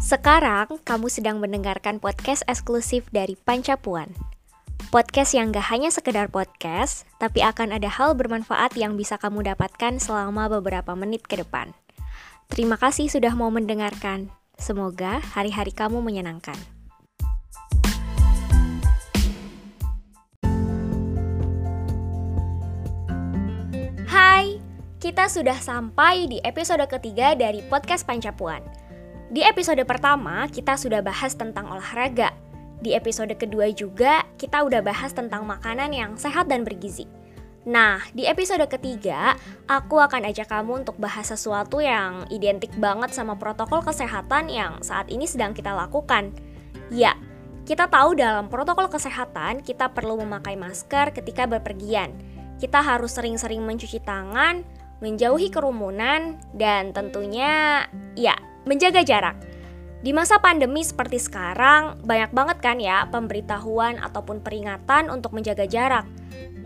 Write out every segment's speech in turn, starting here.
Sekarang kamu sedang mendengarkan podcast eksklusif dari Pancapuan. Podcast yang gak hanya sekedar podcast, tapi akan ada hal bermanfaat yang bisa kamu dapatkan selama beberapa menit ke depan. Terima kasih sudah mau mendengarkan. Semoga hari-hari kamu menyenangkan. Kita sudah sampai di episode ketiga dari podcast Pancapuan. Di episode pertama, kita sudah bahas tentang olahraga. Di episode kedua juga, kita udah bahas tentang makanan yang sehat dan bergizi. Nah, di episode ketiga, aku akan ajak kamu untuk bahas sesuatu yang identik banget sama protokol kesehatan yang saat ini sedang kita lakukan. Ya, kita tahu dalam protokol kesehatan kita perlu memakai masker ketika berpergian. Kita harus sering-sering mencuci tangan, menjauhi kerumunan, dan tentunya, ya, menjaga jarak. Di masa pandemi seperti sekarang, banyak banget kan ya pemberitahuan ataupun peringatan untuk menjaga jarak.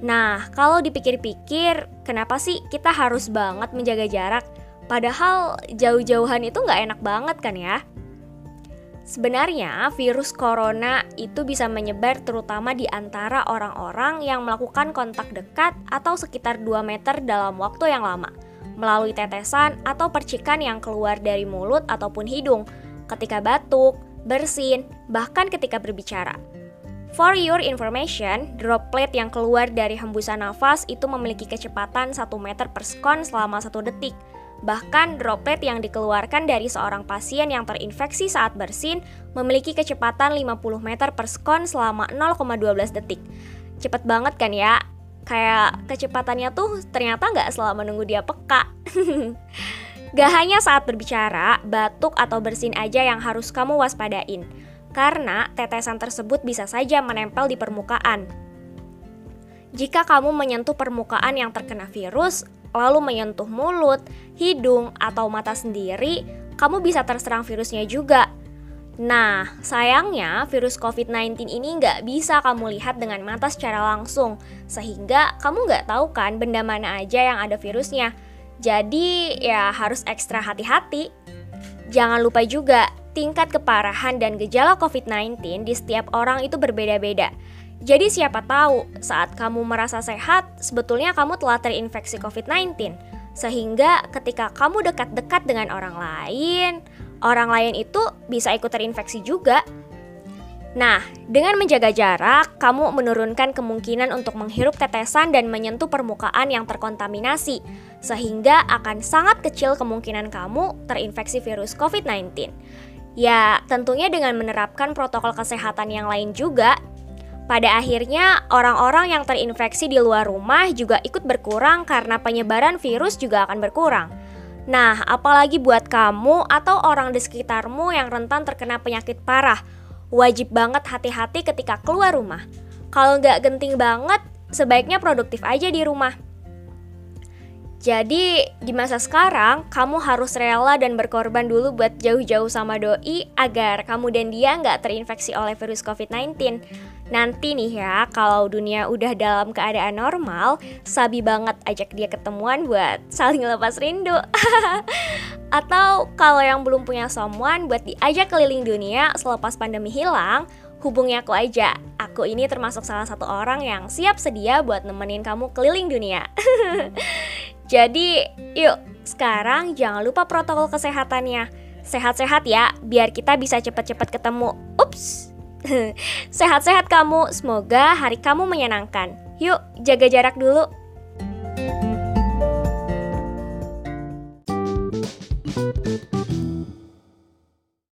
Nah, kalau dipikir-pikir, kenapa sih kita harus banget menjaga jarak? Padahal jauh-jauhan itu nggak enak banget kan ya? Sebenarnya virus corona itu bisa menyebar terutama di antara orang-orang yang melakukan kontak dekat atau sekitar 2 meter dalam waktu yang lama melalui tetesan atau percikan yang keluar dari mulut ataupun hidung, ketika batuk, bersin, bahkan ketika berbicara. For your information, droplet yang keluar dari hembusan nafas itu memiliki kecepatan 1 meter per sekon selama 1 detik. Bahkan droplet yang dikeluarkan dari seorang pasien yang terinfeksi saat bersin memiliki kecepatan 50 meter per sekon selama 0,12 detik. Cepet banget kan ya? kayak kecepatannya tuh ternyata nggak selama menunggu dia peka. gak hanya saat berbicara, batuk atau bersin aja yang harus kamu waspadain, karena tetesan tersebut bisa saja menempel di permukaan. Jika kamu menyentuh permukaan yang terkena virus, lalu menyentuh mulut, hidung, atau mata sendiri, kamu bisa terserang virusnya juga. Nah, sayangnya virus COVID-19 ini nggak bisa kamu lihat dengan mata secara langsung, sehingga kamu nggak tahu kan benda mana aja yang ada virusnya. Jadi ya harus ekstra hati-hati. Jangan lupa juga, tingkat keparahan dan gejala COVID-19 di setiap orang itu berbeda-beda. Jadi siapa tahu saat kamu merasa sehat, sebetulnya kamu telah terinfeksi COVID-19. Sehingga ketika kamu dekat-dekat dengan orang lain, orang lain itu bisa ikut terinfeksi juga. Nah, dengan menjaga jarak, kamu menurunkan kemungkinan untuk menghirup tetesan dan menyentuh permukaan yang terkontaminasi, sehingga akan sangat kecil kemungkinan kamu terinfeksi virus COVID-19. Ya, tentunya dengan menerapkan protokol kesehatan yang lain juga. Pada akhirnya, orang-orang yang terinfeksi di luar rumah juga ikut berkurang karena penyebaran virus juga akan berkurang. Nah, apalagi buat kamu atau orang di sekitarmu yang rentan terkena penyakit parah, wajib banget hati-hati ketika keluar rumah. Kalau nggak genting banget, sebaiknya produktif aja di rumah. Jadi, di masa sekarang, kamu harus rela dan berkorban dulu buat jauh-jauh sama doi agar kamu dan dia nggak terinfeksi oleh virus COVID-19. Nanti nih ya, kalau dunia udah dalam keadaan normal, sabi banget ajak dia ketemuan buat saling lepas rindu. Atau kalau yang belum punya someone buat diajak keliling dunia selepas pandemi hilang, hubungi aku aja. Aku ini termasuk salah satu orang yang siap sedia buat nemenin kamu keliling dunia. Jadi, yuk, sekarang jangan lupa protokol kesehatannya. Sehat-sehat ya, biar kita bisa cepat-cepat ketemu. Ups. Sehat-sehat kamu, semoga hari kamu menyenangkan. Yuk, jaga jarak dulu.